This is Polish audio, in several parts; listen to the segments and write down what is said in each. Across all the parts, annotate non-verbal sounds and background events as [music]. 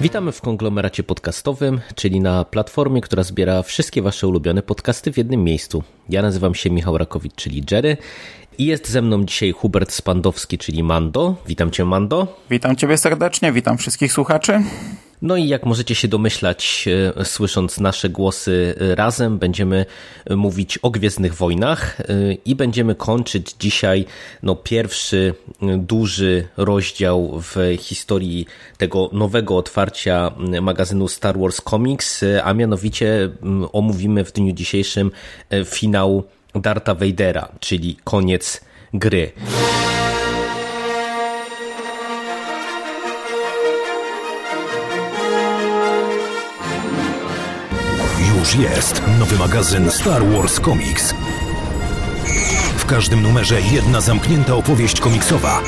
Witamy w konglomeracie podcastowym, czyli na platformie, która zbiera wszystkie Wasze ulubione podcasty w jednym miejscu. Ja nazywam się Michał Rakowicz, czyli Jerry i jest ze mną dzisiaj Hubert Spandowski, czyli Mando. Witam Cię, Mando. Witam Ciebie serdecznie, witam wszystkich słuchaczy. No i jak możecie się domyślać, e, słysząc nasze głosy e, razem, będziemy e, mówić o Gwiezdnych Wojnach i będziemy kończyć dzisiaj no, pierwszy duży rozdział w historii tego nowego otwarcia magazynu Star Wars Comics, a mianowicie omówimy w dniu dzisiejszym finał Darta Vadera, czyli koniec gry. Już jest nowy magazyn Star Wars Comics. W każdym numerze jedna zamknięta opowieść komiksowa.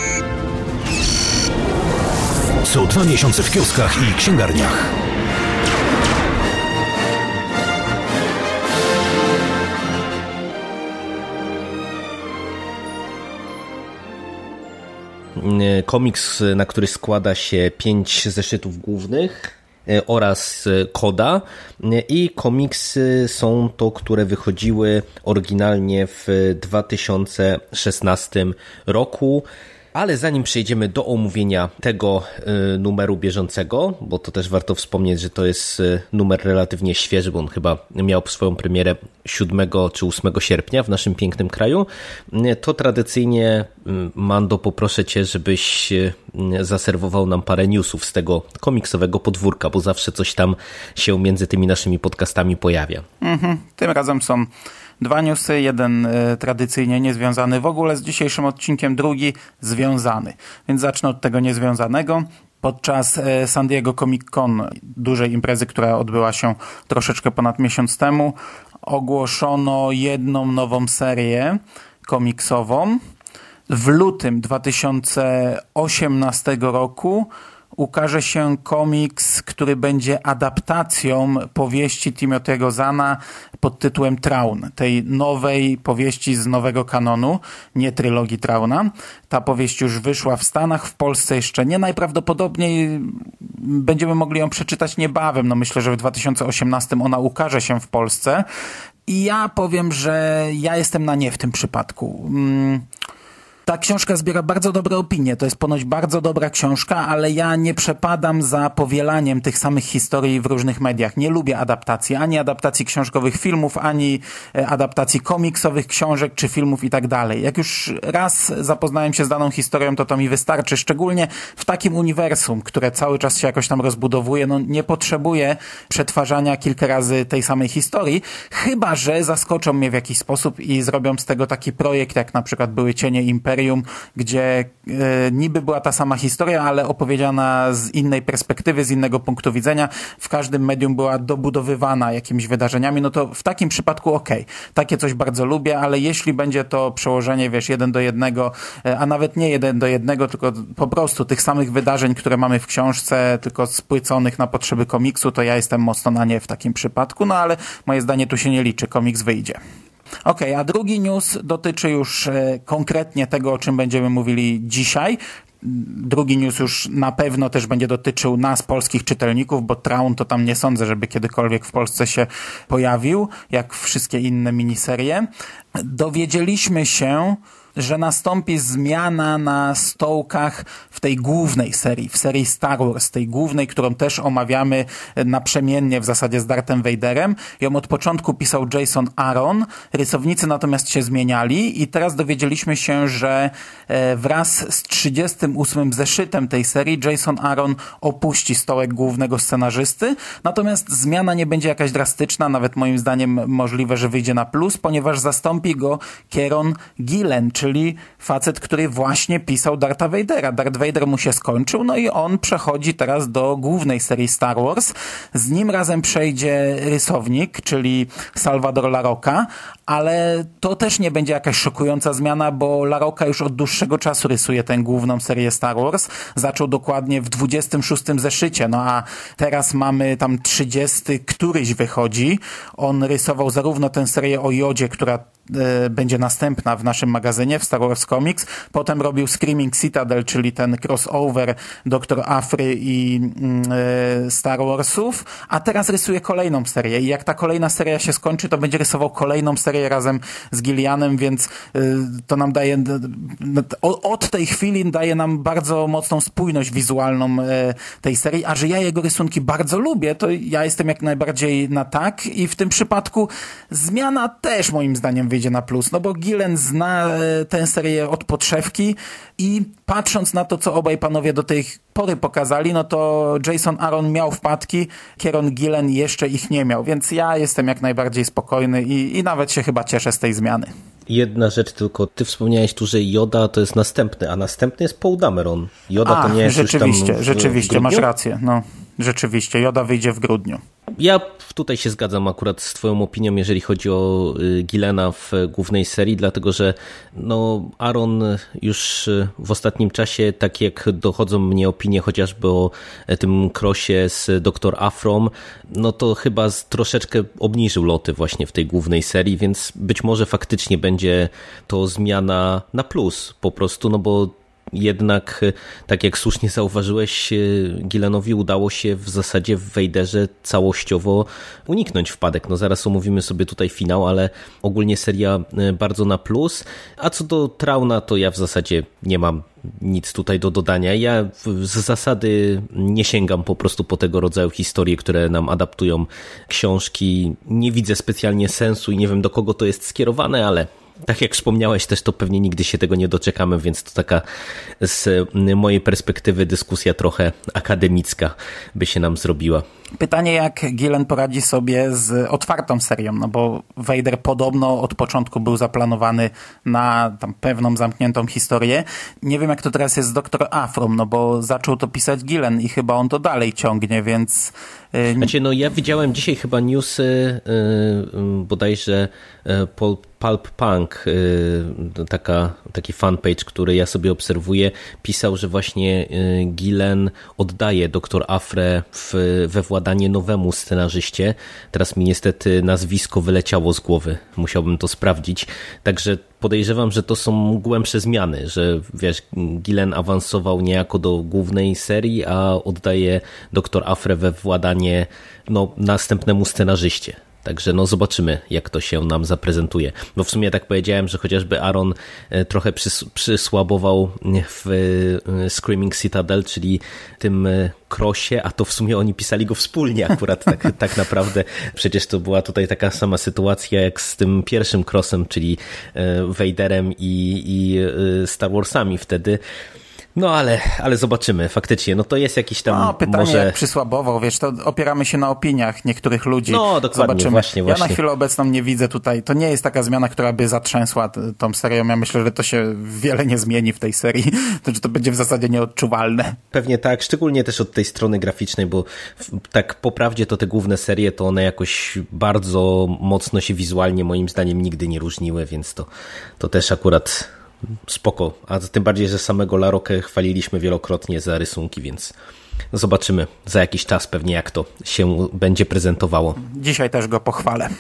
Co dwa miesiące w kioskach i księgarniach. Komiks, na który składa się pięć zeszytów głównych E, oraz e, Koda e, i komiksy są to, które wychodziły oryginalnie w 2016 roku. Ale zanim przejdziemy do omówienia tego y, numeru bieżącego, bo to też warto wspomnieć, że to jest y, numer relatywnie świeży, bo on chyba miał swoją premierę 7 czy 8 sierpnia w naszym pięknym kraju, y, to tradycyjnie Mando poproszę Cię, żebyś zaserwował nam parę newsów z tego komiksowego podwórka, bo zawsze coś tam się między tymi naszymi podcastami pojawia. Mhm. Tym razem są Dwa newsy, jeden e, tradycyjnie niezwiązany w ogóle z dzisiejszym odcinkiem, drugi związany. Więc zacznę od tego niezwiązanego. Podczas e, San Diego Comic Con, dużej imprezy, która odbyła się troszeczkę ponad miesiąc temu, ogłoszono jedną nową serię komiksową. W lutym 2018 roku ukaże się komiks, który będzie adaptacją powieści Timothy'ego Zana pod tytułem Traun, tej nowej powieści z nowego kanonu, nie trylogii Trauna. Ta powieść już wyszła w Stanach, w Polsce jeszcze nie. Najprawdopodobniej będziemy mogli ją przeczytać niebawem. No myślę, że w 2018 ona ukaże się w Polsce. I ja powiem, że ja jestem na nie w tym przypadku. Hmm ta książka zbiera bardzo dobre opinie. To jest ponoć bardzo dobra książka, ale ja nie przepadam za powielaniem tych samych historii w różnych mediach. Nie lubię adaptacji, ani adaptacji książkowych filmów, ani e, adaptacji komiksowych książek czy filmów i tak dalej. Jak już raz zapoznałem się z daną historią, to to mi wystarczy. Szczególnie w takim uniwersum, które cały czas się jakoś tam rozbudowuje, no nie potrzebuję przetwarzania kilka razy tej samej historii, chyba że zaskoczą mnie w jakiś sposób i zrobią z tego taki projekt, jak na przykład były Cienie Imperium, Imperium, gdzie e, niby była ta sama historia, ale opowiedziana z innej perspektywy, z innego punktu widzenia. W każdym medium była dobudowywana jakimiś wydarzeniami, no to w takim przypadku. Okay. Takie coś bardzo lubię, ale jeśli będzie to przełożenie, wiesz, jeden do jednego, e, a nawet nie jeden do jednego, tylko po prostu tych samych wydarzeń, które mamy w książce, tylko spłyconych na potrzeby komiksu, to ja jestem mocno na nie w takim przypadku, no ale moje zdanie tu się nie liczy, komiks wyjdzie. Ok, a drugi news dotyczy już e, konkretnie tego, o czym będziemy mówili dzisiaj. Drugi news już na pewno też będzie dotyczył nas, polskich czytelników, bo Traun to tam nie sądzę, żeby kiedykolwiek w Polsce się pojawił, jak wszystkie inne miniserie. Dowiedzieliśmy się, że nastąpi zmiana na stołkach w tej głównej serii, w serii Star Wars, tej głównej, którą też omawiamy naprzemiennie w zasadzie z Darthem Vaderem. Ją od początku pisał Jason Aaron, rysownicy natomiast się zmieniali i teraz dowiedzieliśmy się, że e, wraz z 38 zeszytem tej serii Jason Aaron opuści stołek głównego scenarzysty, natomiast zmiana nie będzie jakaś drastyczna, nawet moim zdaniem możliwe, że wyjdzie na plus, ponieważ zastąpi go Kieron Gillen, czyli facet, który właśnie pisał Dartha Vadera. Darth Vader mu się skończył, no i on przechodzi teraz do głównej serii Star Wars. Z nim razem przejdzie rysownik, czyli Salvador LaRocca, ale to też nie będzie jakaś szokująca zmiana, bo LaRocca już od dłuższego czasu rysuje tę główną serię Star Wars. Zaczął dokładnie w 26 zeszycie, no a teraz mamy tam 30, któryś wychodzi. On rysował zarówno tę serię o Jodzie, która e, będzie następna w naszym magazynie w Star Wars Comics. Potem robił Screaming Citadel, czyli ten crossover Doktor Afry i e, Star Warsów, a teraz rysuje kolejną serię. I jak ta kolejna seria się skończy, to będzie rysował kolejną serię razem z Gillianem, więc e, to nam daje od tej chwili daje nam bardzo mocną spójność wizualną tej serii, a że ja jego rysunki bardzo lubię, to ja jestem jak najbardziej na tak. I w tym przypadku zmiana też moim zdaniem wyjdzie na plus, no bo Gillen zna e, tę serię od podszewki i patrząc na to, co obaj panowie do tej pory pokazali, no to Jason Aaron miał wpadki, Kieron Gillen jeszcze ich nie miał, więc ja jestem jak najbardziej spokojny i, i nawet się chyba cieszę z tej zmiany. Jedna rzecz tylko, ty wspomniałeś tu, że Joda to jest następny, a następny jest Paul Dameron. Joda a, to nie jest rzeczywiście, już tam w, rzeczywiście, w masz rację, no. Rzeczywiście, Joda wyjdzie w grudniu. Ja tutaj się zgadzam akurat z Twoją opinią, jeżeli chodzi o y, Gilena w głównej serii, dlatego że no, Aaron już y, w ostatnim czasie, tak jak dochodzą mnie opinie chociażby o e, tym krosie z Dr. Afrom, no to chyba troszeczkę obniżył loty właśnie w tej głównej serii, więc być może faktycznie będzie to zmiana na plus po prostu, no bo jednak, e, tak jak słusznie zauważyłeś, e, Gilenowi udało się w zasadzie w Wejderze całościowo uniknąć wpadek. No zaraz omówimy sobie tutaj finał, ale ogólnie seria e, bardzo na plus. A co do Trauna, to ja w zasadzie nie mam nic tutaj do dodania. Ja z zasady nie sięgam po prostu po tego rodzaju historie, które nam adaptują książki. Nie widzę specjalnie sensu i nie wiem do kogo to jest skierowane, ale tak jak wspomniałeś też, to pewnie nigdy się tego nie doczekamy, więc to taka z mojej perspektywy dyskusja trochę akademicka by się nam zrobiła. Pytanie, jak Gillen poradzi sobie z otwartą serią, no bo Vader podobno od początku był zaplanowany na tam pewną zamkniętą historię. Nie wiem, jak to teraz jest z Doktor Afrom, no bo zaczął to pisać Gillen i chyba on to dalej ciągnie, więc... Yy... Znaczy, no ja widziałem dzisiaj chyba newsy yy, bodajże yy, Paul Pulp Punk, y, taka, taki fanpage, który ja sobie obserwuję, pisał, że właśnie y, Gillen oddaje doktor Afre w, we władanie nowemu scenarzyście. Teraz mi niestety nazwisko wyleciało z głowy, musiałbym to sprawdzić. Także podejrzewam, że to są głębsze zmiany, że wiesz, Gillen awansował niejako do głównej serii, a oddaje doktor Afre we władanie no, następnemu scenarzyście. Także no zobaczymy, jak to się nam zaprezentuje. Bo w sumie tak powiedziałem, że chociażby Aaron e, trochę przys przysłabował w e, Screaming Citadel, czyli tym krosie, e, a to w sumie oni pisali go wspólnie akurat tak, [laughs] tak naprawdę. Przecież to była tutaj taka sama sytuacja jak z tym pierwszym krosem, czyli Vaderem i, i Star Warsami wtedy. No ale, ale zobaczymy, faktycznie, no to jest jakiś tam no, pytanie może... jak przysłabował, wiesz, to opieramy się na opiniach niektórych ludzi. No, dokładnie, zobaczymy. właśnie, właśnie. Ja na chwilę obecną nie widzę tutaj, to nie jest taka zmiana, która by zatrzęsła tą serią, ja myślę, że to się wiele nie zmieni w tej serii, [laughs] to, że to będzie w zasadzie nieodczuwalne. Pewnie tak, szczególnie też od tej strony graficznej, bo tak po prawdzie to te główne serie, to one jakoś bardzo mocno się wizualnie moim zdaniem nigdy nie różniły, więc to, to też akurat spoko. A tym bardziej, że samego Larokę chwaliliśmy wielokrotnie za rysunki, więc zobaczymy za jakiś czas pewnie jak to się będzie prezentowało. Dzisiaj też go pochwalę.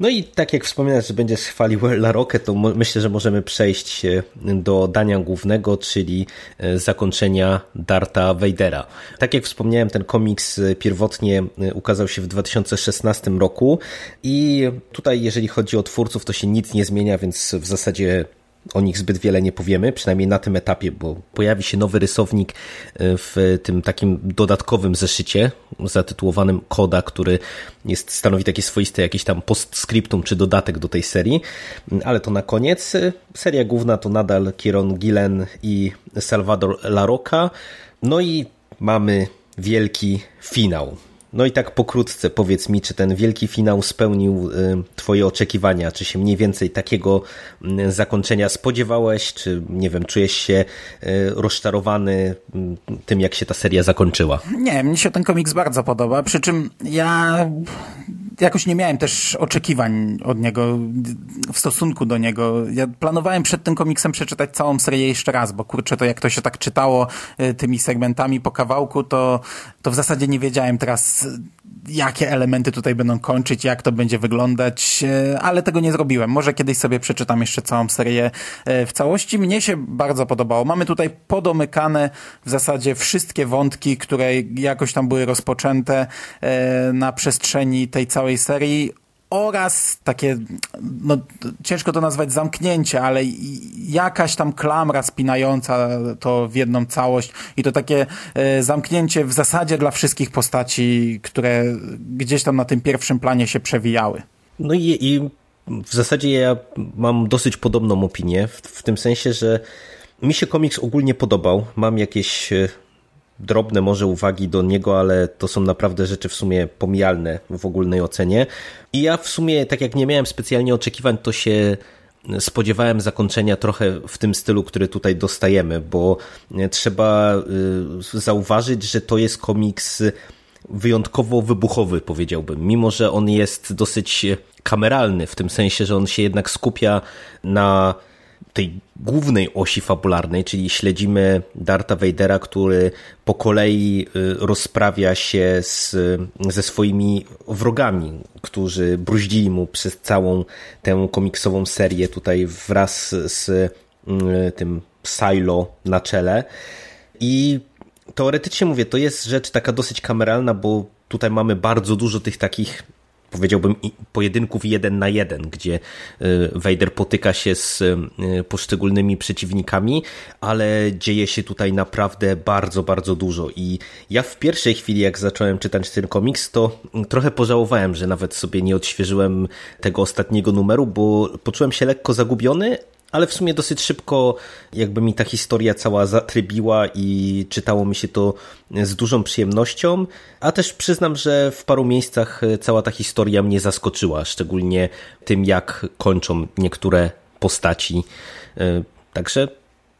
No i tak jak wspominałeś, że będziesz chwalił Larokę, to myślę, że możemy przejść do dania głównego, czyli e, zakończenia Darta Vadera. Tak jak wspomniałem, ten komiks e, pierwotnie e, ukazał się w 2016 roku i tutaj jeżeli chodzi o twórców, to się nic nie zmienia, więc w zasadzie o nich zbyt wiele nie powiemy, przynajmniej na tym etapie, bo pojawi się nowy rysownik e, w tym takim dodatkowym zeszycie zatytułowanym Koda, który jest, stanowi takie swoiste jakieś tam postscriptum czy dodatek do tej serii, ale to na koniec. Seria główna to nadal Kieron Gillen i Salvador Larocca. No i mamy wielki finał No i tak pokrótce powiedz mi, czy ten wielki finał spełnił y, twoje oczekiwania? Czy się mniej więcej takiego y, zakończenia spodziewałeś? Czy nie wiem, czujesz się y, rozczarowany tym, jak się ta seria zakończyła? Nie, mi się ten komiks bardzo podoba, przy czym ja jakoś nie miałem też oczekiwań od niego, w stosunku do niego. Ja planowałem przed tym komiksem przeczytać całą serię jeszcze raz, bo kurczę, to jak to się tak czytało tymi segmentami po kawałku, to, to w zasadzie nie wiedziałem teraz jakie elementy tutaj będą kończyć, jak to będzie wyglądać, e, ale tego nie zrobiłem. Może kiedyś sobie przeczytam jeszcze całą serię e, w całości. Mnie się bardzo podobało. Mamy tutaj podomykane w zasadzie wszystkie wątki, które jakoś tam były rozpoczęte e, na przestrzeni tej całej serii oraz takie, no ciężko to nazwać zamknięcie, ale jakaś tam klamra spinająca to w jedną całość i to takie e, zamknięcie w zasadzie dla wszystkich postaci, które gdzieś tam na tym pierwszym planie się przewijały. No i, i w zasadzie ja mam dosyć podobną opinię, w, w tym sensie, że mi się komiks ogólnie podobał. Mam jakieś e, drobne może uwagi do niego, ale to są naprawdę rzeczy w sumie pomijalne w ogólnej ocenie. I ja w sumie, tak jak nie miałem specjalnie oczekiwań, to się spodziewałem zakończenia trochę w tym stylu, który tutaj dostajemy, bo trzeba y, zauważyć, że to jest komiks wyjątkowo wybuchowy, powiedziałbym. Mimo, że on jest dosyć kameralny, w tym sensie, że on się jednak skupia na tej głównej osi fabularnej, czyli śledzimy Darta Vadera, który po kolei y, rozprawia się z, ze swoimi wrogami, którzy bruździli mu przez całą tę komiksową serię tutaj wraz z y, tym Silo na czele. I teoretycznie mówię, to jest rzecz taka dosyć kameralna, bo tutaj mamy bardzo dużo tych takich powiedziałbym, pojedynków jeden na jeden, gdzie y, Vader potyka się z y, poszczególnymi przeciwnikami, ale dzieje się tutaj naprawdę bardzo, bardzo dużo. I ja w pierwszej chwili, jak zacząłem czytać ten komiks, to trochę pożałowałem, że nawet sobie nie odświeżyłem tego ostatniego numeru, bo poczułem się lekko zagubiony, ale w sumie dosyć szybko jakby mi ta historia cała zatrybiła i czytało mi się to z dużą przyjemnością, a też przyznam, że w paru miejscach cała ta historia mnie zaskoczyła, szczególnie tym jak kończą niektóre postaci. E, także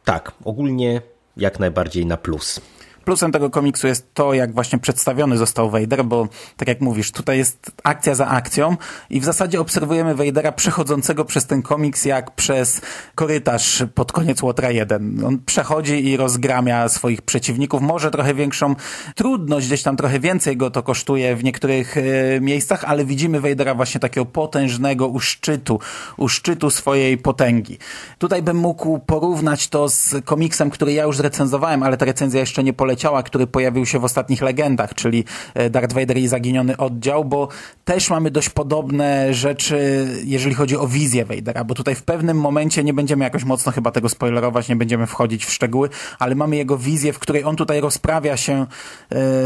tak, ogólnie jak najbardziej na plus. Plusem tego komiksu jest to, jak właśnie przedstawiony został Vader, bo tak jak mówisz, tutaj jest akcja za akcją i w zasadzie obserwujemy Vadera przechodzącego przez ten komiks jak przez korytarz pod koniec Łotra 1. On przechodzi i rozgramia swoich przeciwników, może trochę większą trudność, gdzieś tam trochę więcej go to kosztuje w niektórych e, miejscach, ale widzimy Vadera właśnie takiego potężnego u szczytu, u szczytu swojej potęgi. Tutaj bym mógł porównać to z komiksem, który ja już zrecenzowałem, ale ta recenzja jeszcze nie poleciała ciała, który pojawił się w ostatnich legendach, czyli e, Darth Vader i zaginiony oddział, bo też mamy dość podobne rzeczy, jeżeli chodzi o wizję Vadera, bo tutaj w pewnym momencie nie będziemy jakoś mocno chyba tego spoilerować, nie będziemy wchodzić w szczegóły, ale mamy jego wizję, w której on tutaj rozprawia się e,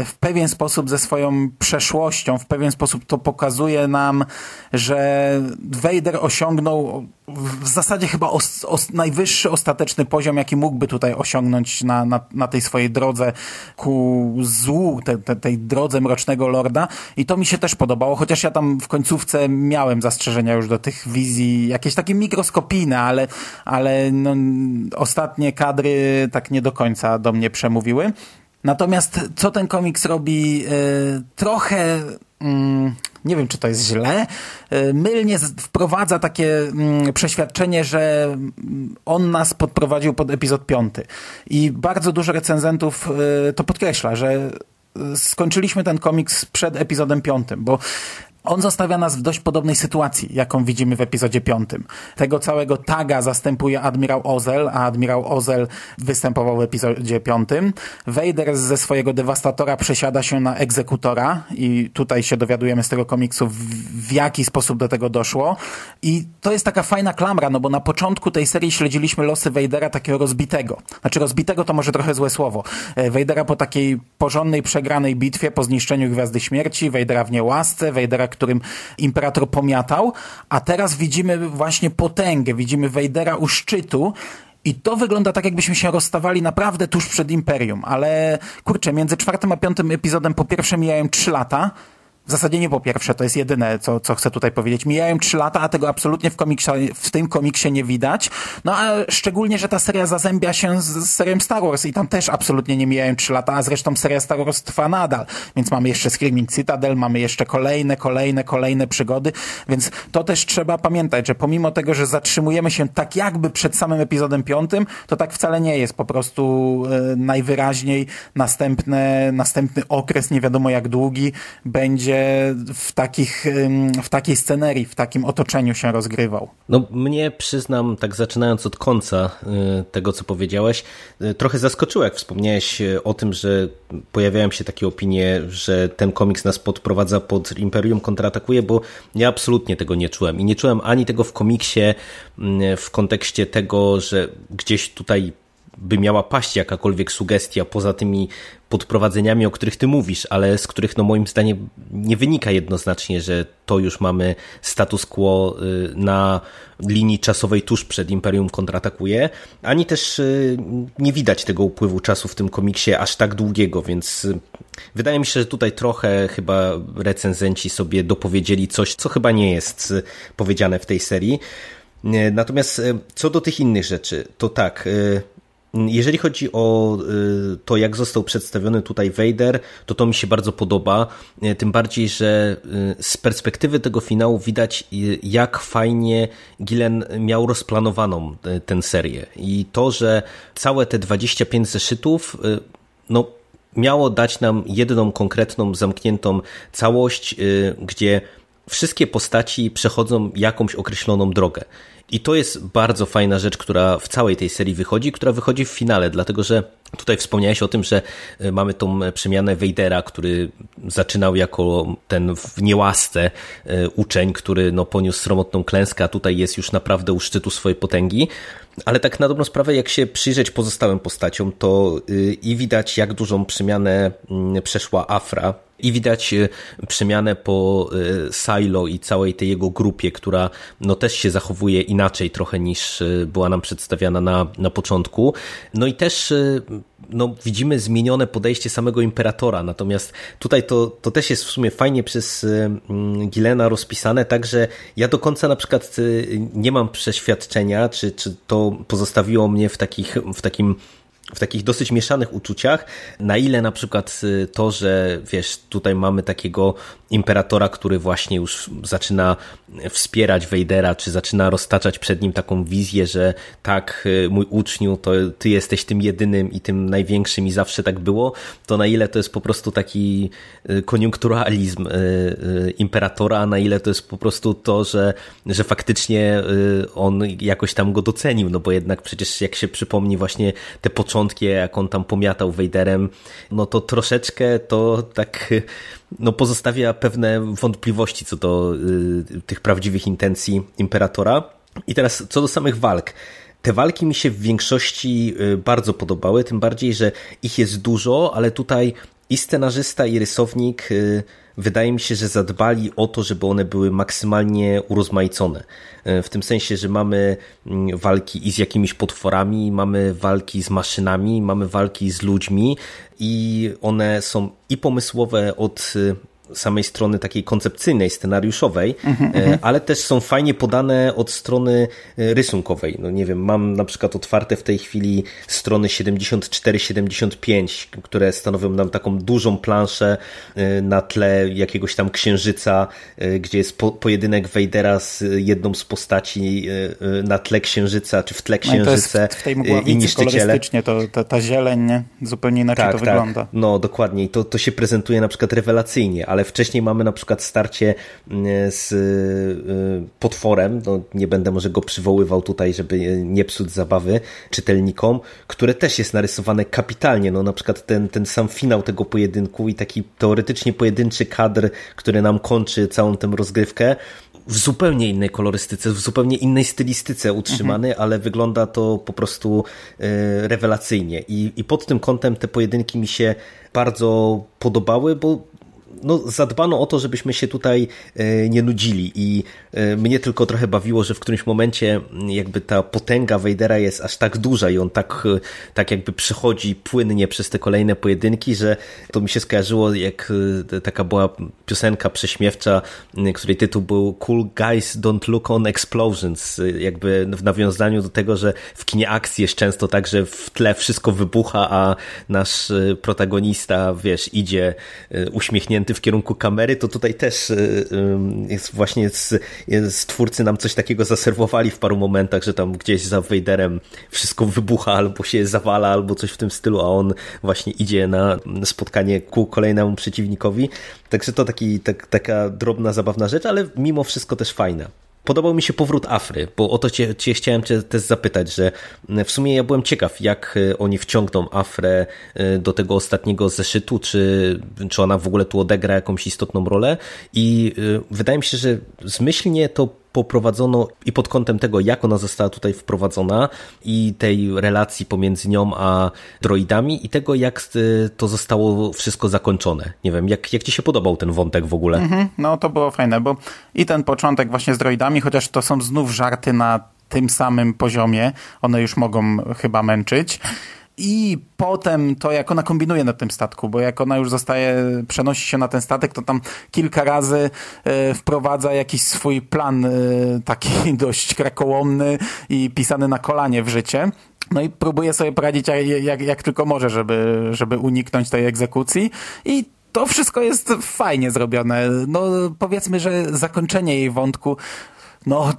w pewien sposób ze swoją przeszłością, w pewien sposób to pokazuje nam, że Vader osiągnął w zasadzie chyba os, os, najwyższy ostateczny poziom, jaki mógłby tutaj osiągnąć na, na, na tej swojej drodze ku złu, te, te, tej drodze Mrocznego Lorda i to mi się też podobało, chociaż ja tam w końcówce miałem zastrzeżenia już do tych wizji, jakieś takie mikroskopijne, ale, ale no, ostatnie kadry tak nie do końca do mnie przemówiły. Natomiast co ten komiks robi yy, trochę... Yy, nie wiem czy to jest źle, e, mylnie wprowadza takie mm, przeświadczenie, że mm, on nas podprowadził pod epizod piąty. I bardzo dużo recenzentów e, to podkreśla, że e, skończyliśmy ten komiks przed epizodem piątym, bo on zostawia nas w dość podobnej sytuacji, jaką widzimy w epizodzie piątym. Tego całego taga zastępuje admirał Ozel, a admirał Ozel występował w epizodzie piątym. Vader ze swojego dewastatora przesiada się na egzekutora i tutaj się dowiadujemy z tego komiksu, w, jaki sposób do tego doszło. I to jest taka fajna klamra, no bo na początku tej serii śledziliśmy losy Vadera takiego rozbitego. Znaczy rozbitego to może trochę złe słowo. E, Vadera po takiej porządnej, przegranej bitwie, po zniszczeniu Gwiazdy Śmierci, Vadera w niełasce, Vadera, którym imperator pomiatał, a teraz widzimy właśnie potęgę, widzimy Wejdera u szczytu I to wygląda tak, jakbyśmy się rozstawali naprawdę tuż przed Imperium, ale kurczę, między czwartym a piątym epizodem po pierwsze mijają trzy lata, w zasadzie nie po pierwsze, to jest jedyne, co, co chcę tutaj powiedzieć. Mijają trzy lata, a tego absolutnie w, komiksie, w tym komiksie nie widać. No a szczególnie, że ta seria zazębia się z, z serią Star Wars i tam też absolutnie nie mijają trzy lata, a zresztą seria Star Wars trwa nadal. Więc mamy jeszcze Screaming Citadel, mamy jeszcze kolejne, kolejne, kolejne przygody, więc to też trzeba pamiętać, że pomimo tego, że zatrzymujemy się tak jakby przed samym epizodem piątym, to tak wcale nie jest. Po prostu e, najwyraźniej następne, następny okres, nie wiadomo jak długi, będzie w, takich, w takiej scenerii, w takim otoczeniu się rozgrywał. No mnie przyznam, tak zaczynając od końca y, tego, co powiedziałeś, y, trochę zaskoczyło, jak wspomniałeś y, o tym, że pojawiają się takie opinie, że ten komiks nas podprowadza pod Imperium kontratakuje, bo ja absolutnie tego nie czułem. I nie czułem ani tego w komiksie w kontekście tego, że gdzieś tutaj by miała paść jakakolwiek sugestia poza tymi podprowadzeniami, o których ty mówisz, ale z których no moim zdaniem nie wynika jednoznacznie, że to już mamy status quo y, na linii czasowej tuż przed Imperium kontratakuje, ani też y, nie widać tego upływu czasu w tym komiksie aż tak długiego, więc y, wydaje mi się, że tutaj trochę chyba recenzenci sobie dopowiedzieli coś, co chyba nie jest powiedziane w tej serii. Natomiast co do tych innych rzeczy, to tak, jeżeli chodzi o y, to, jak został przedstawiony tutaj Vader, to to mi się bardzo podoba. Y, tym bardziej, że y, z perspektywy tego finału widać, jak fajnie Gillen miał rozplanowaną tę serię. I to, że całe te 25 zeszytów, no, miało dać nam jedną konkretną, zamkniętą całość, gdzie wszystkie postaci przechodzą jakąś określoną drogę. I to jest bardzo fajna rzecz, która w całej tej serii wychodzi, która wychodzi w finale, dlatego że tutaj wspomniałeś o tym, że e, mamy tą przemianę Vadera, który zaczynał jako ten w niełasce e, uczeń, który no, poniósł sromotną klęskę, a tutaj jest już naprawdę u szczytu swojej potęgi. Ale tak na dobrą sprawę, jak się przyjrzeć pozostałym postaciom, to y, i widać, jak dużą przemianę mm, przeszła Afra, i widać y, przemianę po y, Silo i całej tej jego grupie, która no też się zachowuje inaczej trochę niż była nam przedstawiana na, na początku. No i też no, widzimy zmienione podejście samego imperatora, natomiast tutaj to, to też jest w sumie fajnie przez Gilena rozpisane, także ja do końca na przykład nie mam przeświadczenia, czy, czy to pozostawiło mnie w, takich, w takim w takich dosyć mieszanych uczuciach, na ile na przykład y, to, że wiesz, tutaj mamy takiego imperatora, który właśnie już zaczyna wspierać Wejdera, czy zaczyna roztaczać przed nim taką wizję, że tak, y, mój uczniu, to ty jesteś tym jedynym i tym największym i zawsze tak było, to na ile to jest po prostu taki y, koniunkturalizm imperatora, a na ile to jest po prostu to, że, że faktycznie on jakoś tam go docenił, no bo jednak przecież jak się przypomni właśnie te początki jak on tam pomiatał Vaderem, no to troszeczkę to tak no, pozostawia pewne wątpliwości co do y, tych prawdziwych intencji Imperatora. I teraz co do samych walk. Te walki mi się w większości y, bardzo podobały, tym bardziej, że ich jest dużo, ale tutaj i scenarzysta, i rysownik y, wydaje mi się, że zadbali o to, żeby one były maksymalnie urozmaicone. E, w tym sensie, że mamy mm, walki i z jakimiś potworami, mamy walki z maszynami, mamy walki z ludźmi i one są i pomysłowe od samej strony takiej koncepcyjnej, scenariuszowej, mm -hmm. ale też są fajnie podane od strony e, rysunkowej. No nie wiem, mam na przykład otwarte w tej chwili strony 74-75, które stanowią nam taką dużą planszę e, na tle jakiegoś tam księżyca, gdzie jest po, pojedynek Wejdera z jedną z postaci na tle księżyca, czy w tle księżyca no w tej i niszczyciele. To, to, ta zieleń nie? zupełnie inaczej tak, to tak. wygląda. No dokładnie i to, to się prezentuje na przykład rewelacyjnie, ale wcześniej mamy na przykład starcie mm, z y, potworem, no nie będę może go przywoływał tutaj, żeby nie psuć zabawy czytelnikom, które też jest narysowane kapitalnie, no na przykład ten, ten sam finał tego pojedynku i taki teoretycznie pojedynczy kadr, który nam kończy całą tę rozgrywkę, w zupełnie innej kolorystyce, w zupełnie innej stylistyce utrzymany, mhm. ale wygląda to po prostu y, rewelacyjnie. I, I pod tym kątem te pojedynki mi się bardzo podobały, bo no, zadbano o to, żebyśmy się tutaj nie nudzili i mnie tylko trochę bawiło, że w którymś momencie jakby ta potęga Vadera jest aż tak duża i on tak, tak jakby przechodzi płynnie przez te kolejne pojedynki, że to mi się skojarzyło jak taka była piosenka prześmiewcza, której tytuł był Cool Guys Don't Look on Explosions, jakby w nawiązaniu do tego, że w kinie akcji jest często tak, że w tle wszystko wybucha, a nasz protagonista, wiesz, idzie y, w kierunku kamery, to tutaj też y, jest właśnie z, z twórcy nam coś takiego zaserwowali w paru momentach, że tam gdzieś za Vaderem wszystko wybucha, albo się zawala, albo coś w tym stylu, a on właśnie idzie na spotkanie ku kolejnemu przeciwnikowi. Także to taki, tak, taka drobna, zabawna rzecz, ale mimo wszystko też fajna. Podobał mi się powrót Afry, bo o to cię, cię chciałem cię też zapytać, że w sumie ja byłem ciekaw, jak e, oni wciągną Afrę e, do tego ostatniego zeszytu, czy, czy ona w ogóle tu odegra jakąś istotną rolę. I e, wydaje mi się, że zmyślnie to poprowadzono i pod kątem tego, jak ona została tutaj wprowadzona i tej relacji pomiędzy nią a droidami i tego, jak to zostało wszystko zakończone. Nie wiem, jak, jak ci się podobał ten wątek w ogóle? Mhm, no to było fajne, bo i ten początek właśnie z droidami, chociaż to są znów żarty na tym samym poziomie, one już mogą chyba męczyć. I potem to, jak ona kombinuje na tym statku, bo jak ona już zostaje, przenosi się na ten statek, to tam kilka razy e, wprowadza jakiś swój plan e, taki [laughs] dość krakołomny i pisany na kolanie w życie. No i próbuje sobie poradzić jak, jak, jak tylko może, żeby, żeby uniknąć tej egzekucji. I to wszystko jest fajnie zrobione. No powiedzmy, że zakończenie jej wątku, no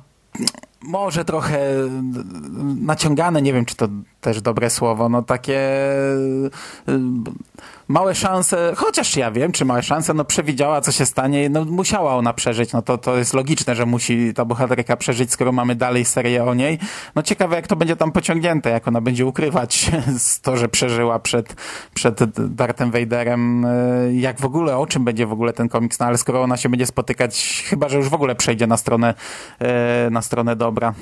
może trochę naciągane, nie wiem czy to też dobre słowo, no takie y, małe szanse, chociaż ja wiem, czy małe szanse, no przewidziała, co się stanie, no musiała ona przeżyć, no to, to jest logiczne, że musi ta bohaterka przeżyć, skoro mamy dalej serię o niej. No ciekawe, jak to będzie tam pociągnięte, jak ona będzie ukrywać [laughs] to, że przeżyła przed, przed Darthem Vaderem, y, jak w ogóle, o czym będzie w ogóle ten komiks, no ale skoro ona się będzie spotykać, chyba, że już w ogóle przejdzie na stronę, y, na stronę dobra.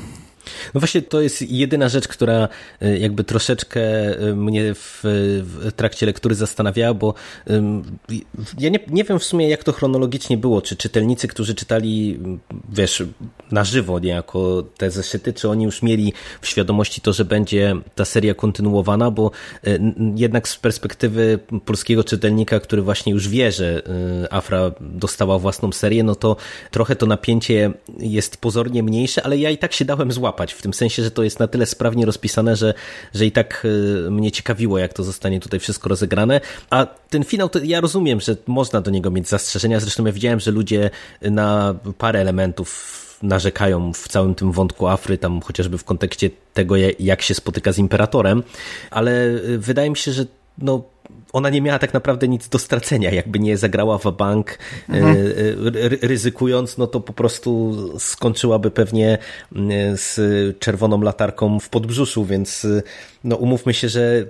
No właśnie to jest jedyna rzecz, która e, jakby troszeczkę e, mnie w, w trakcie lektury zastanawiała, bo ja nie, nie wiem w sumie jak to chronologicznie było, czy czytelnicy, którzy czytali, wiesz, na żywo niejako te zeszyty, czy oni już mieli w świadomości to, że będzie ta seria kontynuowana, bo e, jednak z perspektywy polskiego czytelnika, który właśnie już wie, że Afra dostała własną serię, no to trochę to napięcie jest pozornie mniejsze, ale ja i tak się dałem złapać w tym sensie, że to jest na tyle sprawnie rozpisane, że, że i tak y, mnie ciekawiło, jak to zostanie tutaj wszystko rozegrane. A ten finał, to ja rozumiem, że można do niego mieć zastrzeżenia. Zresztą ja widziałem, że ludzie na parę elementów narzekają w całym tym wątku Afry, tam chociażby w kontekście tego, jak się spotyka z imperatorem, ale y, wydaje mi się, że no, ona nie miała tak naprawdę nic do stracenia. Jakby nie zagrała w bank mhm. E, ryzykując, no to po prostu skończyłaby pewnie z czerwoną latarką w podbrzuszu, więc no umówmy się, że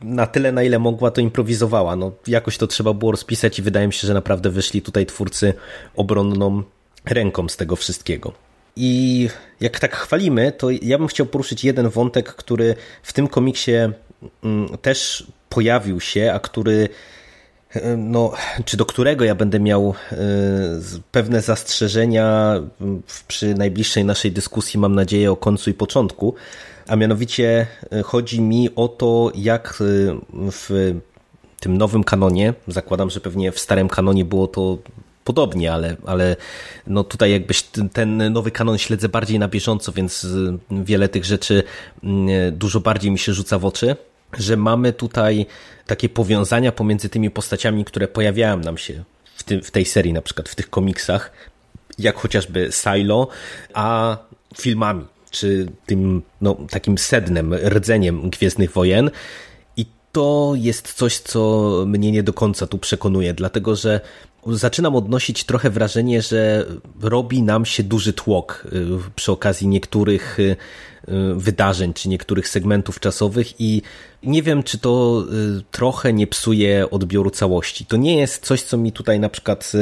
na tyle, na ile mogła, to improwizowała. No, jakoś to trzeba było rozpisać i wydaje mi się, że naprawdę wyszli tutaj twórcy obronną ręką z tego wszystkiego. I jak tak chwalimy, to ja bym chciał poruszyć jeden wątek, który w tym komiksie mm, też pojawił się, a który e, no, czy do którego ja będę miał e, pewne zastrzeżenia przy najbliższej naszej dyskusji, mam nadzieję, o końcu i początku. A mianowicie e, chodzi mi o to, jak w tym nowym kanonie, zakładam, że pewnie w starym kanonie było to podobnie, ale, ale no tutaj jakbyś ten nowy kanon śledzę bardziej na bieżąco, więc wiele tych rzeczy dużo bardziej mi się rzuca w oczy że mamy tutaj takie powiązania pomiędzy tymi postaciami, które pojawiają nam się w, tym, w tej serii, na przykład w tych komiksach, jak chociażby Silo, a filmami, czy tym no, takim sednem, rdzeniem Gwiezdnych Wojen. I to jest coś, co mnie nie do końca tu przekonuje, dlatego że zaczynam odnosić trochę wrażenie, że robi nam się duży tłok y, przy okazji niektórych y, Y, wydarzeń, czy niektórych segmentów czasowych i nie wiem, czy to trochę nie psuje odbioru całości. To nie jest coś, co mi tutaj na przykład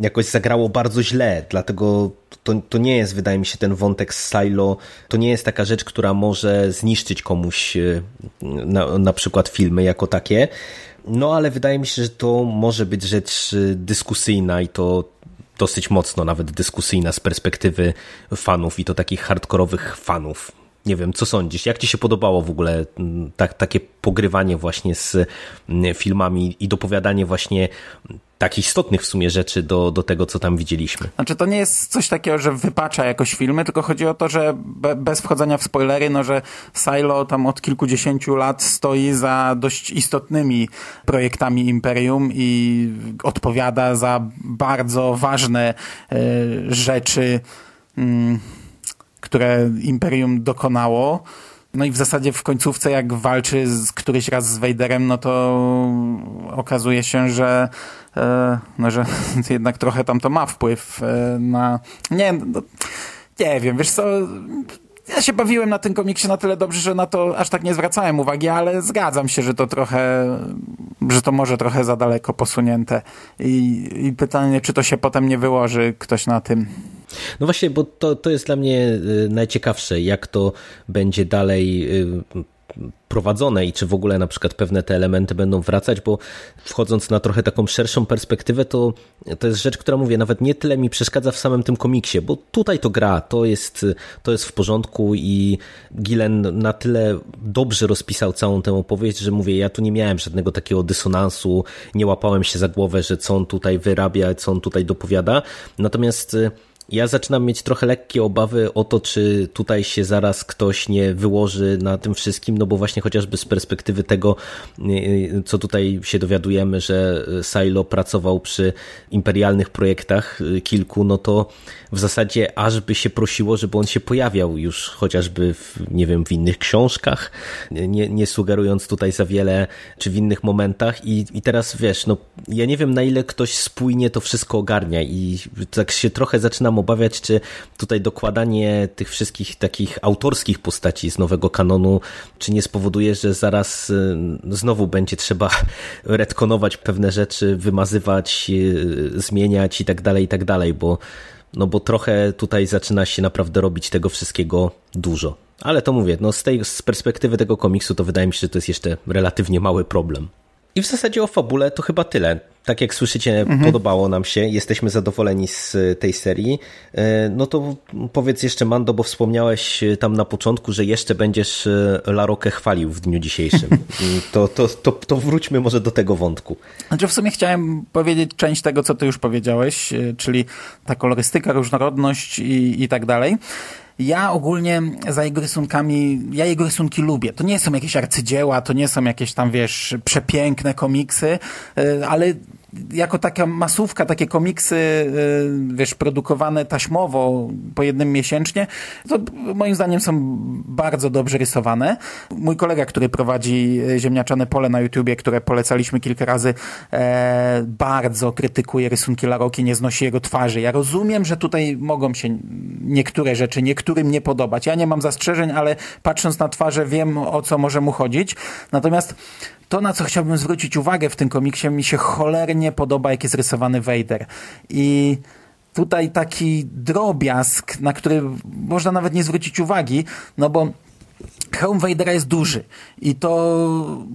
jakoś zagrało bardzo źle, dlatego to, to nie jest, wydaje mi się, ten wątek z Silo, to nie jest taka rzecz, która może zniszczyć komuś na, na przykład filmy jako takie. No ale wydaje mi się, że to może być rzecz dyskusyjna i to dosyć mocno nawet dyskusyjna z perspektywy fanów i to takich hardkorowych fanów. Nie wiem, co sądzisz? Jak ci się podobało w ogóle tak, takie pogrywanie właśnie z mm, filmami i dopowiadanie właśnie takich istotnych w sumie rzeczy do, do tego, co tam widzieliśmy. Znaczy to nie jest coś takiego, że wypacza jakoś filmy, tylko chodzi o to, że be, bez wchodzenia w spoilery, no że Silo tam od kilkudziesięciu lat stoi za dość istotnymi projektami Imperium i odpowiada za bardzo ważne y, rzeczy, y, które Imperium dokonało. No i w zasadzie w końcówce, jak walczy z, któryś raz z Vaderem, no to okazuje się, że, e, no, że [laughs] jednak trochę tam to ma wpływ e, na... Nie, no, nie wiem, wiesz co ja się bawiłem na tym komiksie na tyle dobrze, że na to aż tak nie zwracałem uwagi, ale zgadzam się, że to trochę, że to może trochę za daleko posunięte. I, i pytanie, czy to się potem nie wyłoży ktoś na tym. No właśnie, bo to, to jest dla mnie y, najciekawsze, jak to będzie dalej y, prowadzone i czy w ogóle na przykład pewne te elementy będą wracać, bo wchodząc na trochę taką szerszą perspektywę, to, to jest rzecz, która mówię, nawet nie tyle mi przeszkadza w samym tym komiksie, bo tutaj to gra, to jest, to jest w porządku i Gillen na tyle dobrze rozpisał całą tę opowieść, że mówię, ja tu nie miałem żadnego takiego dysonansu, nie łapałem się za głowę, że co on tutaj wyrabia, co on tutaj dopowiada, natomiast ja zaczynam mieć trochę lekkie obawy o to, czy tutaj się zaraz ktoś nie wyłoży na tym wszystkim, no bo właśnie chociażby z perspektywy tego, y, co tutaj się dowiadujemy, że Silo pracował przy imperialnych projektach y, kilku, no to w zasadzie aż by się prosiło, żeby on się pojawiał już chociażby w, nie wiem, w innych książkach, nie, nie sugerując tutaj za wiele, czy w innych momentach. I, i teraz wiesz, no ja nie wiem na ile ktoś spójnie to wszystko ogarnia i tak się trochę zaczynam obawiać, czy tutaj dokładanie tych wszystkich takich autorskich postaci z nowego kanonu, czy nie spowoduje, że zaraz y, znowu będzie trzeba [laughs] retkonować pewne rzeczy, wymazywać, y, zmieniać i tak dalej, i tak dalej, bo no bo trochę tutaj zaczyna się naprawdę robić tego wszystkiego dużo. Ale to mówię, no z tej z perspektywy tego komiksu to wydaje mi się, że to jest jeszcze relatywnie mały problem. I w zasadzie o fabule to chyba tyle. Tak jak słyszycie, mhm. podobało nam się, jesteśmy zadowoleni z tej serii. E, no to powiedz jeszcze, Mando, bo wspomniałeś tam na początku, że jeszcze będziesz e, Larokę chwalił w dniu dzisiejszym. [laughs] To, to, to, to wróćmy może do tego wątku. Znaczy w sumie chciałem powiedzieć część tego, co ty już powiedziałeś, e, czyli ta kolorystyka, różnorodność i, i tak dalej. Ja ogólnie za jego rysunkami, ja jego rysunki lubię. To nie są jakieś arcydzieła, to nie są jakieś tam, wiesz, przepiękne komiksy, e, ale jako taka masówka, takie komiksy, y, wiesz, produkowane taśmowo po jednym miesięcznie, to moim zdaniem są bardzo dobrze rysowane. Mój kolega, który prowadzi Ziemniaczane Pole na YouTubie, które polecaliśmy kilka razy, e, bardzo krytykuje rysunki Laroki, nie znosi jego twarzy. Ja rozumiem, że tutaj mogą się niektóre rzeczy niektórym nie podobać. Ja nie mam zastrzeżeń, ale patrząc na twarze wiem, o co może mu chodzić. Natomiast to, na co chciałbym zwrócić uwagę w tym komiksie, mi się cholernie podoba, jak jest rysowany Vader. I tutaj taki drobiazg, na który można nawet nie zwrócić uwagi, no bo hełm Vadera jest duży i to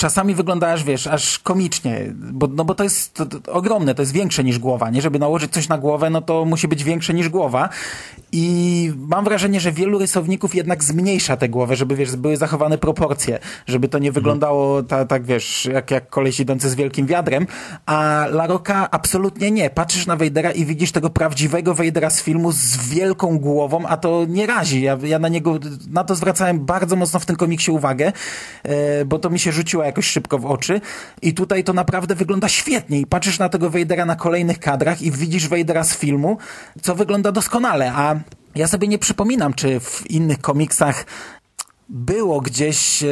czasami wygląda aż, wiesz, aż komicznie, bo, no bo to jest to, to ogromne, to jest większe niż głowa, nie? Żeby nałożyć coś na głowę, no to musi być większe niż głowa i mam wrażenie, że wielu rysowników jednak zmniejsza tę głowę, żeby, wiesz, były zachowane proporcje, żeby to nie wyglądało ta, tak, wiesz, jak, jak koleś idący z wielkim wiadrem, a Laroka absolutnie nie. Patrzysz na Wejdera i widzisz tego prawdziwego Wejdera z filmu z wielką głową, a to nie razi. Ja, ja na niego, na to zwracałem bardzo mocno w tym komiksie uwagę, e, bo to mi się rzuciło jakoś szybko w oczy. I tutaj to naprawdę wygląda świetnie. I patrzysz na tego Wejdera na kolejnych kadrach i widzisz Wejdera z filmu, co wygląda doskonale, a ja sobie nie przypominam, czy w innych komiksach było gdzieś, e,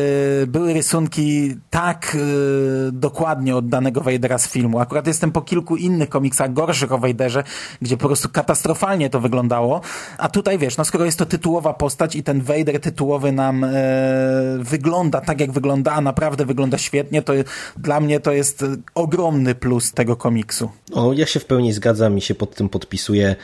były rysunki tak e, dokładnie od danego Vadera z filmu. Akurat jestem po kilku innych komiksach gorszych o Vaderze, gdzie po prostu katastrofalnie to wyglądało. A tutaj wiesz, no skoro jest to tytułowa postać i ten Vader tytułowy nam e, wygląda tak, jak wygląda, a naprawdę wygląda świetnie, to dla mnie to jest ogromny plus tego komiksu. O, ja się w pełni zgadzam i się pod tym podpisuję.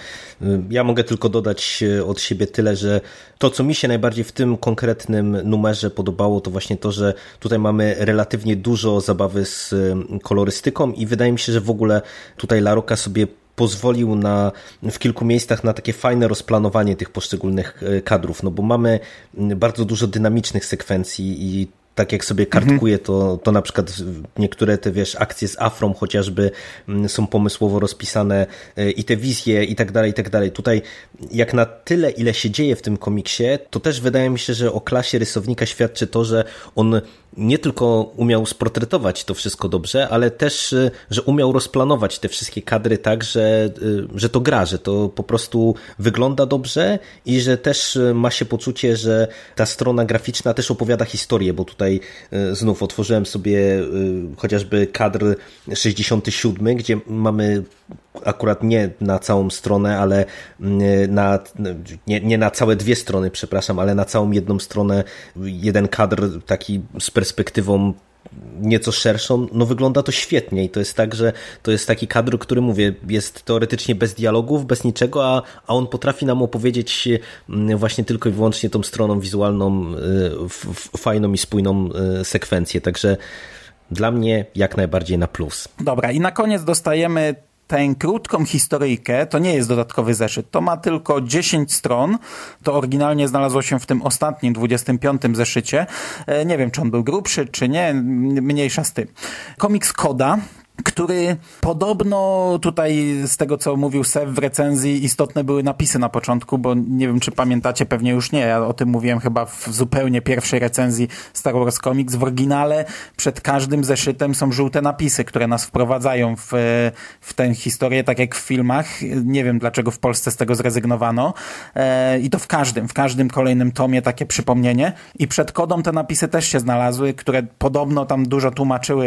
Ja mogę tylko dodać od siebie tyle, że to, co mi się najbardziej w tym konkretnym tym numerze podobało, to właśnie to, że tutaj mamy relatywnie dużo zabawy z kolorystyką i wydaje mi się, że w ogóle tutaj Laroka sobie pozwolił na, w kilku miejscach na takie fajne rozplanowanie tych poszczególnych e, kadrów, no bo mamy bardzo dużo dynamicznych sekwencji i tak jak sobie kartkuję, to, to na przykład niektóre te, wiesz, akcje z Afrom chociażby mm, są pomysłowo rozpisane y, i te wizje i tak dalej, i tak dalej. Tutaj jak na tyle, ile się dzieje w tym komiksie, to też wydaje mi się, że o klasie rysownika świadczy to, że on nie tylko umiał sportretować to wszystko dobrze, ale też, y, że umiał rozplanować te wszystkie kadry tak, że, y, że to gra, że to po prostu wygląda dobrze i że też ma się poczucie, że ta strona graficzna też opowiada historię, bo tutaj znów otworzyłem sobie chociażby kadr 67, gdzie mamy akurat nie na całą stronę, ale mm, na, nie, nie na całe dwie strony, przepraszam, ale na całą jedną stronę. Jeden kadr taki z perspektywą nieco szerszą, no wygląda to świetnie i to jest tak, że to jest taki kadr, który mówię, jest teoretycznie bez dialogów, bez niczego, a, a on potrafi nam opowiedzieć mm, właśnie tylko i wyłącznie tą stroną wizualną y, fajną i spójną y, sekwencję, także dla mnie jak najbardziej na plus. Dobra i na koniec dostajemy tę krótką historyjkę, to nie jest dodatkowy zeszyt, to ma tylko 10 stron, to oryginalnie znalazło się w tym ostatnim, 25 zeszycie. E, nie wiem, czy on był grubszy, czy nie, mniejsza z tym. Komiks Koda, który podobno tutaj z tego co mówił Sev w recenzji istotne były napisy na początku, bo nie wiem czy pamiętacie, pewnie już nie, ja o tym mówiłem chyba w zupełnie pierwszej recenzji Star Wars Comics. W oryginale przed każdym zeszytem są żółte napisy, które nas wprowadzają w, w tę historię, tak jak w filmach. Nie wiem dlaczego w Polsce z tego zrezygnowano e, i to w każdym, w każdym kolejnym tomie takie przypomnienie i przed kodą te napisy też się znalazły, które podobno tam dużo tłumaczyły,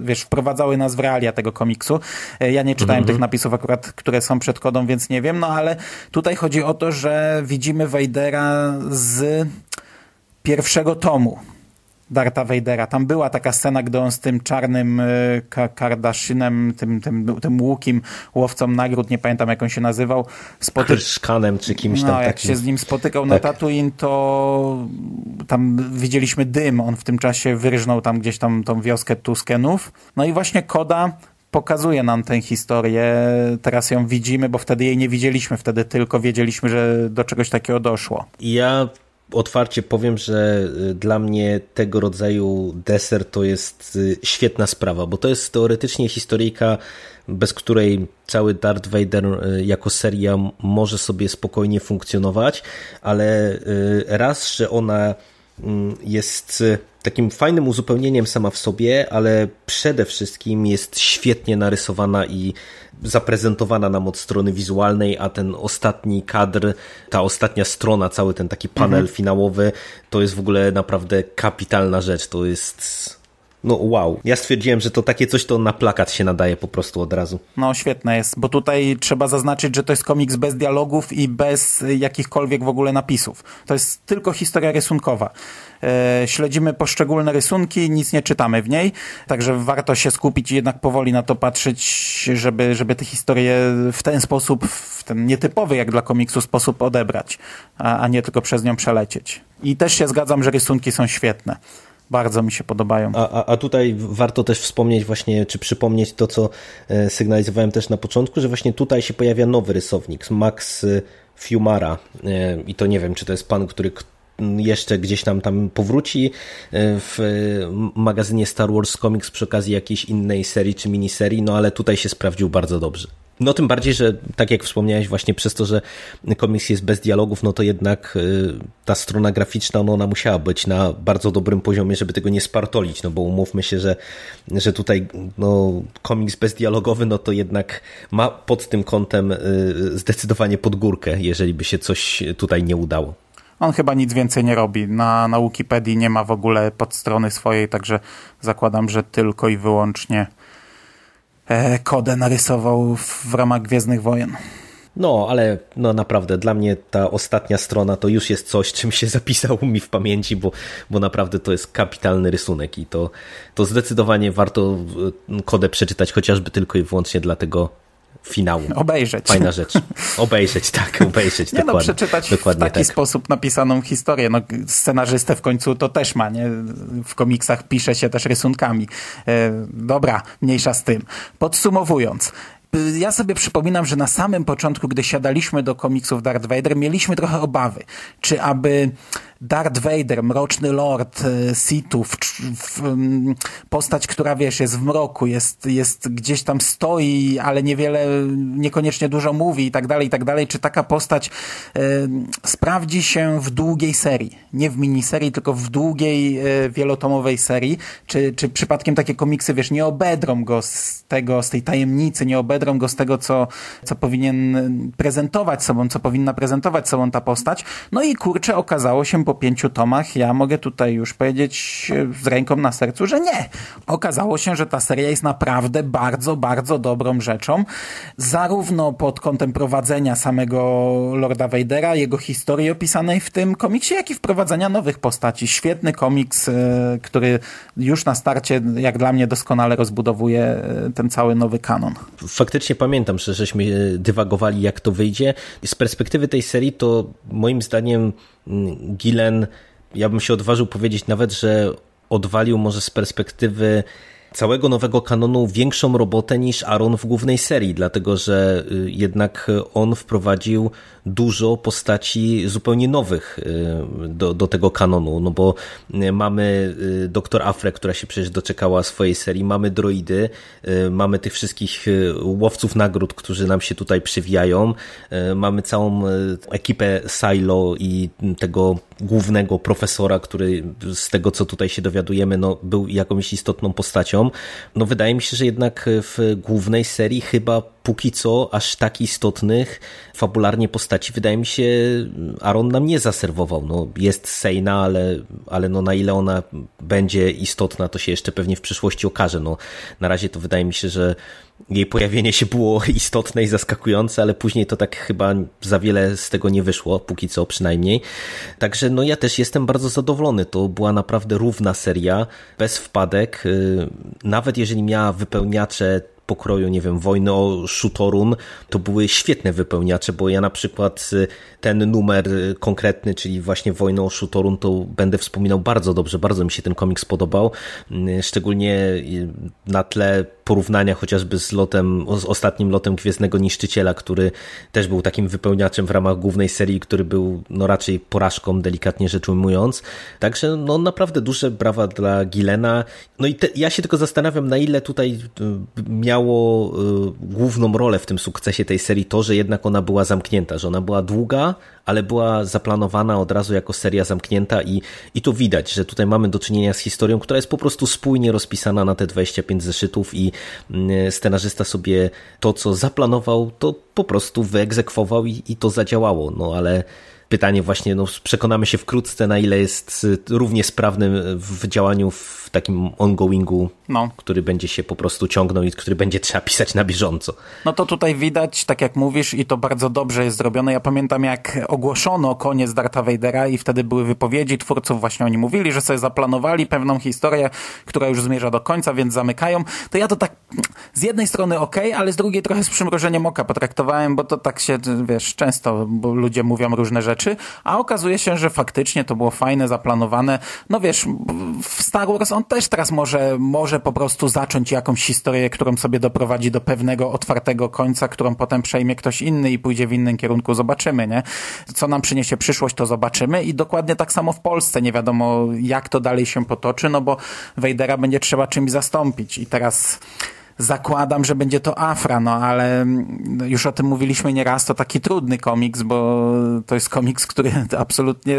wiesz, wprowadzały nas w realia tego komiksu. E, ja nie czytałem mhm. tych napisów akurat, które są przed kodą, więc nie wiem, no ale tutaj chodzi o to, że widzimy Vadera z pierwszego tomu. Darta Vadera. Tam była taka scena, gdy on z tym czarnym e, Kardaszynem, tym, tym, tym łukim, łowcą nagród, nie pamiętam jak on się nazywał. Spoty... Kryszkanem czy kimś tam no, jak się z nim spotykał tak. na Tatooine, to tam widzieliśmy dym. On w tym czasie wyrżnął tam gdzieś tam tą wioskę Tuskenów. No i właśnie Koda pokazuje nam tę historię. Teraz ją widzimy, bo wtedy jej nie widzieliśmy. Wtedy tylko wiedzieliśmy, że do czegoś takiego doszło. Ja otwarcie powiem, że y, dla mnie tego rodzaju deser to jest y, świetna sprawa, bo to jest teoretycznie historyjka, bez której cały Darth Vader y, jako seria może sobie spokojnie funkcjonować, ale raz, że ona mm, jest takim fajnym uzupełnieniem sama w sobie, ale przede wszystkim jest świetnie narysowana i zaprezentowana nam od strony wizualnej, a ten ostatni kadr, ta ostatnia strona, cały ten taki panel mhm. finałowy, to jest w ogóle naprawdę kapitalna rzecz. To jest no wow. Ja stwierdziłem, że to takie coś to na plakat się nadaje po prostu od razu. No świetne jest, bo tutaj trzeba zaznaczyć, że to jest komiks bez dialogów i bez jakichkolwiek w ogóle napisów. To jest tylko historia rysunkowa. E, śledzimy poszczególne rysunki, nic nie czytamy w niej, także warto się skupić i jednak powoli na to patrzeć, żeby, żeby te historie w ten sposób, w ten nietypowy jak dla komiksu sposób odebrać, a, a nie tylko przez nią przelecieć. I też się zgadzam, że rysunki są świetne. Bardzo mi się podobają. A, a, tutaj warto też wspomnieć właśnie, czy przypomnieć to, co e, sygnalizowałem też na początku, że właśnie tutaj się pojawia nowy rysownik, Max e, Fiumara. E, I to nie wiem, czy to jest pan, który jeszcze gdzieś tam, tam powróci w magazynie Star Wars Comics przy okazji jakiejś innej serii czy miniserii, no ale tutaj się sprawdził bardzo dobrze. No tym bardziej, że tak jak wspomniałeś właśnie przez to, że komiks jest bez dialogów, no to jednak y, ta strona graficzna, no ona musiała być na bardzo dobrym poziomie, żeby tego nie spartolić, no bo umówmy się, że, że tutaj no, komiks bezdialogowy, no to jednak ma pod tym kątem zdecydowanie pod górkę, jeżeli by się coś tutaj nie udało. On chyba nic więcej nie robi. Na, na Wikipedii nie ma w ogóle podstrony swojej, także zakładam, że tylko i wyłącznie E, kodę narysował w ramach Gwiezdnych Wojen. No, ale no naprawdę dla mnie ta ostatnia strona to już jest coś, czym się [laughs] zapisał mi w pamięci, bo, bo naprawdę to jest kapitalny rysunek i to, to zdecydowanie warto e, kodę przeczytać, chociażby tylko i wyłącznie dla tego finału. Obejrzeć. Fajna rzecz. Obejrzeć, tak, [laughs] obejrzeć. Nie dokładnie, no, przeczytać dokładnie w taki tak. sposób napisaną historię. No, scenarzystę w końcu to też ma, nie? W komiksach pisze się też rysunkami. E, dobra, mniejsza z tym. Podsumowując, ja sobie przypominam, że na samym początku, gdy siadaliśmy do komiksów Darth Vader, mieliśmy trochę obawy, czy aby Darth Vader, mroczny lord e, Sithów, cz- w- m, postać, która wiesz, jest w mroku, jest, jest gdzieś tam stoi, ale niewiele, niekoniecznie dużo mówi i tak dalej, i tak dalej. Czy taka postać e, sprawdzi się w długiej serii? Nie w miniserii, tylko w długiej, e, wielotomowej serii? Czy, czy przypadkiem takie komiksy, wiesz, nie obedrą go z tego, z tej tajemnicy, nie obedrą go z tego, co, co powinien prezentować sobą, co powinna prezentować sobą ta postać? No i kurczę, okazało się pięciu tomach, ja mogę tutaj już powiedzieć e, z ręką na sercu, że nie. Okazało się, że ta seria jest naprawdę bardzo, bardzo dobrą rzeczą. Zarówno pod kątem prowadzenia samego Lorda Vadera, jego historii opisanej w tym komiksie, jak i wprowadzenia nowych postaci. Świetny komiks, e, który już na starcie, jak dla mnie, doskonale rozbudowuje e, ten cały nowy kanon. Faktycznie pamiętam, że żeśmy dywagowali, jak to wyjdzie. Z perspektywy tej serii, to moim zdaniem Gillen, ja bym się odważył powiedzieć nawet, że odwalił może z perspektywy całego nowego kanonu większą robotę niż Aaron w głównej serii, dlatego że y, jednak on wprowadził dużo postaci zupełnie nowych y, do, do tego kanonu, no bo y, mamy doktor Afrę, która się przecież doczekała swojej serii, mamy droidy, mamy tych wszystkich łowców nagród, którzy nam się tutaj przywijają, mamy całą ekipę Silo i tego głównego profesora, który z tego co tutaj się dowiadujemy, no, był jakąś istotną postacią. No wydaje mi się, że jednak w głównej serii chyba póki co aż tak istotnych fabularnie postaci wydaje mi się Aaron nam nie zaserwował. No, jest Sejna, ale, ale no na ile ona będzie istotna, to się jeszcze pewnie w przyszłości okaże. No, na razie to wydaje mi się, że jej pojawienie się było [laughs] istotne i zaskakujące, ale później to tak chyba za wiele z tego nie wyszło, póki co przynajmniej. Także no ja też jestem bardzo zadowolony. To była naprawdę równa seria, bez wpadek. Yy, Nawet jeżeli miała wypełniacze pokroju, nie wiem, wojny o Shutorun, to były świetne wypełniacze, bo ja na przykład y, ten numer y, konkretny, czyli właśnie wojnę o Shutorun, to będę wspominał bardzo dobrze, bardzo mi się ten komiks podobał, Y, szczególnie na tle porównania chociażby z lotem, z ostatnim lotem Gwiezdnego Niszczyciela, który też był takim wypełniaczem w ramach głównej serii, który był no raczej porażką, delikatnie rzecz ujmując. Także no naprawdę duże brawa dla Gilena. No i te, ja się tylko zastanawiam, na ile tutaj y, miało y, główną rolę w tym sukcesie tej serii to, że jednak ona była zamknięta, że ona była długa, ale była zaplanowana od razu jako seria zamknięta i, i to widać, że tutaj mamy do czynienia z historią, która jest po prostu spójnie rozpisana na te 25 zeszytów i scenarzysta sobie to, co zaplanował, to po prostu wyegzekwował i, i to zadziałało. No ale pytanie właśnie, no przekonamy się wkrótce, na ile jest y, równie sprawny w działaniu w takim ongoingu, No. który będzie się po prostu ciągnął i który będzie trzeba pisać na bieżąco. No to tutaj widać, tak jak mówisz, i to bardzo dobrze jest zrobione. Ja pamiętam, jak ogłoszono koniec Dartha Vadera i wtedy były wypowiedzi twórców, właśnie oni mówili, że sobie zaplanowali pewną historię, która już zmierza do końca, więc zamykają. To ja to tak z jednej strony ok, ale z drugiej trochę z przymrożeniem oka potraktowałem, bo to tak się, wiesz, często ludzie mówią różne rzeczy, a okazuje się, że faktycznie to było fajne, zaplanowane. No wiesz, w Star Wars on też teraz może, może po prostu zacząć jakąś historię, którą sobie doprowadzi do pewnego otwartego końca, którą potem przejmie ktoś inny i pójdzie w innym kierunku. Zobaczymy, nie? Co nam przyniesie przyszłość, to zobaczymy i dokładnie tak samo w Polsce. Nie wiadomo, jak to dalej się potoczy, no bo Wejdera będzie trzeba czymś zastąpić i teraz zakładam, że będzie to Afra, no ale mm, już o tym mówiliśmy nieraz, to taki trudny komiks, bo to jest komiks, który [laughs] absolutnie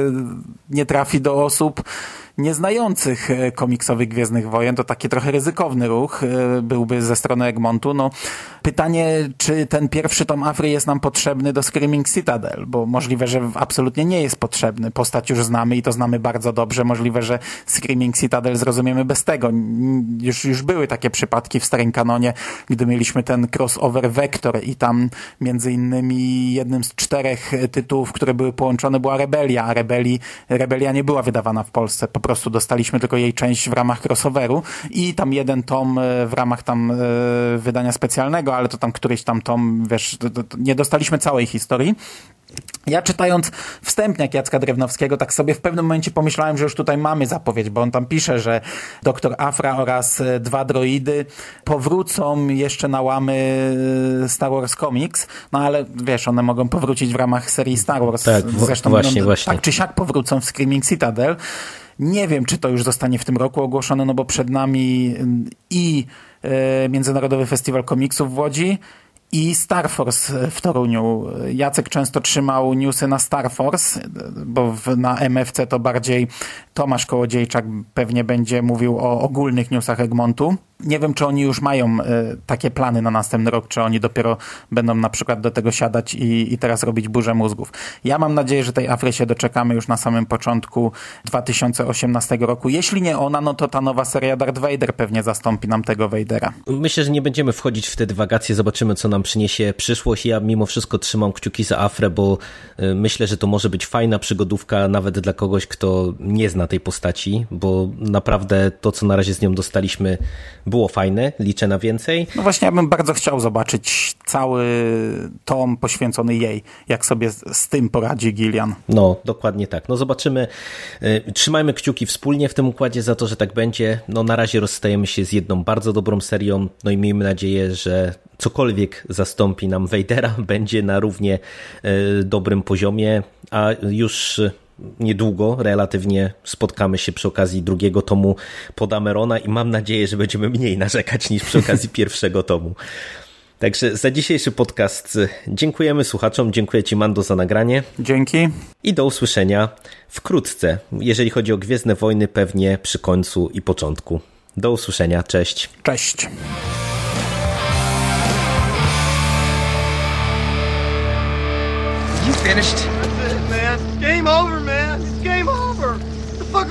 nie trafi do osób nieznających e, komiksowych Gwiezdnych Wojen. To taki trochę ryzykowny ruch e, byłby ze strony Egmontu. No, pytanie, czy ten pierwszy tom Afry jest nam potrzebny do Screaming Citadel, bo możliwe, że absolutnie nie jest potrzebny. Postać już znamy i to znamy bardzo dobrze. Możliwe, że Screaming Citadel zrozumiemy bez tego. Już, już były takie przypadki w starym kanonie, gdy mieliśmy ten crossover Vector i tam między innymi jednym z czterech tytułów, które były połączone była Rebelia, a Rebelii, Rebelia nie była wydawana w Polsce. Po prostu dostaliśmy tylko jej część w ramach crossoveru i tam jeden tom e, w ramach tam e, wydania specjalnego, ale to tam któryś tam tom, wiesz, nie dostaliśmy całej historii. Ja czytając wstępniak Jacka Drewnowskiego, tak sobie w pewnym momencie pomyślałem, że już tutaj mamy zapowiedź, bo on tam pisze, że doktor Afra oraz e, dwa droidy powrócą jeszcze na łamy e, Star Wars Comics, no ale wiesz, one mogą powrócić w ramach serii Star Wars. Tak, Zresztą właśnie, właśnie. Tak czy siak powrócą w Screaming Citadel. Nie wiem, czy to już zostanie w tym roku ogłoszone, no bo przed nami i e, Międzynarodowy Festiwal Komiksów w Łodzi, i Star Force w Toruniu. Jacek często trzymał newsy na Star Force, bo w, na MFC to bardziej Tomasz Kołodziejczak pewnie będzie mówił o ogólnych newsach Egmontu. Nie wiem, czy oni już mają y, takie plany na następny rok, czy oni dopiero będą na przykład do tego siadać i, i teraz robić burzę mózgów. Ja mam nadzieję, że tej Afry się doczekamy już na samym początku 2018 roku. Jeśli nie ona, no to ta nowa seria Darth Vader pewnie zastąpi nam tego Vadera. Myślę, że nie będziemy wchodzić w te dywagacje, zobaczymy, co nam przyniesie przyszłość. Ja mimo wszystko trzymam kciuki za Afrę, bo y, myślę, że to może być fajna przygodówka nawet dla kogoś, kto nie zna tej postaci, bo naprawdę to, co na razie z nią dostaliśmy, było fajne, liczę na więcej. No właśnie, ja bym bardzo chciał zobaczyć cały tom poświęcony jej, jak sobie z tym poradzi Gillian. No, dokładnie tak. No zobaczymy. Y, trzymajmy kciuki wspólnie w tym układzie za to, że tak będzie. No na razie rozstajemy się z jedną bardzo dobrą serią, no i miejmy nadzieję, że cokolwiek zastąpi nam Vadera [laughs] będzie na równie y, dobrym poziomie, a już niedługo relatywnie spotkamy się przy okazji drugiego tomu Podamerona i mam nadzieję, że będziemy mniej narzekać niż przy okazji [laughs] pierwszego tomu. Także za dzisiejszy podcast dziękujemy słuchaczom, dziękuję Ci Mando za nagranie. Dzięki. I do usłyszenia wkrótce, jeżeli chodzi o Gwiezdne Wojny, pewnie przy końcu i początku. Do usłyszenia, cześć. Cześć. You finished?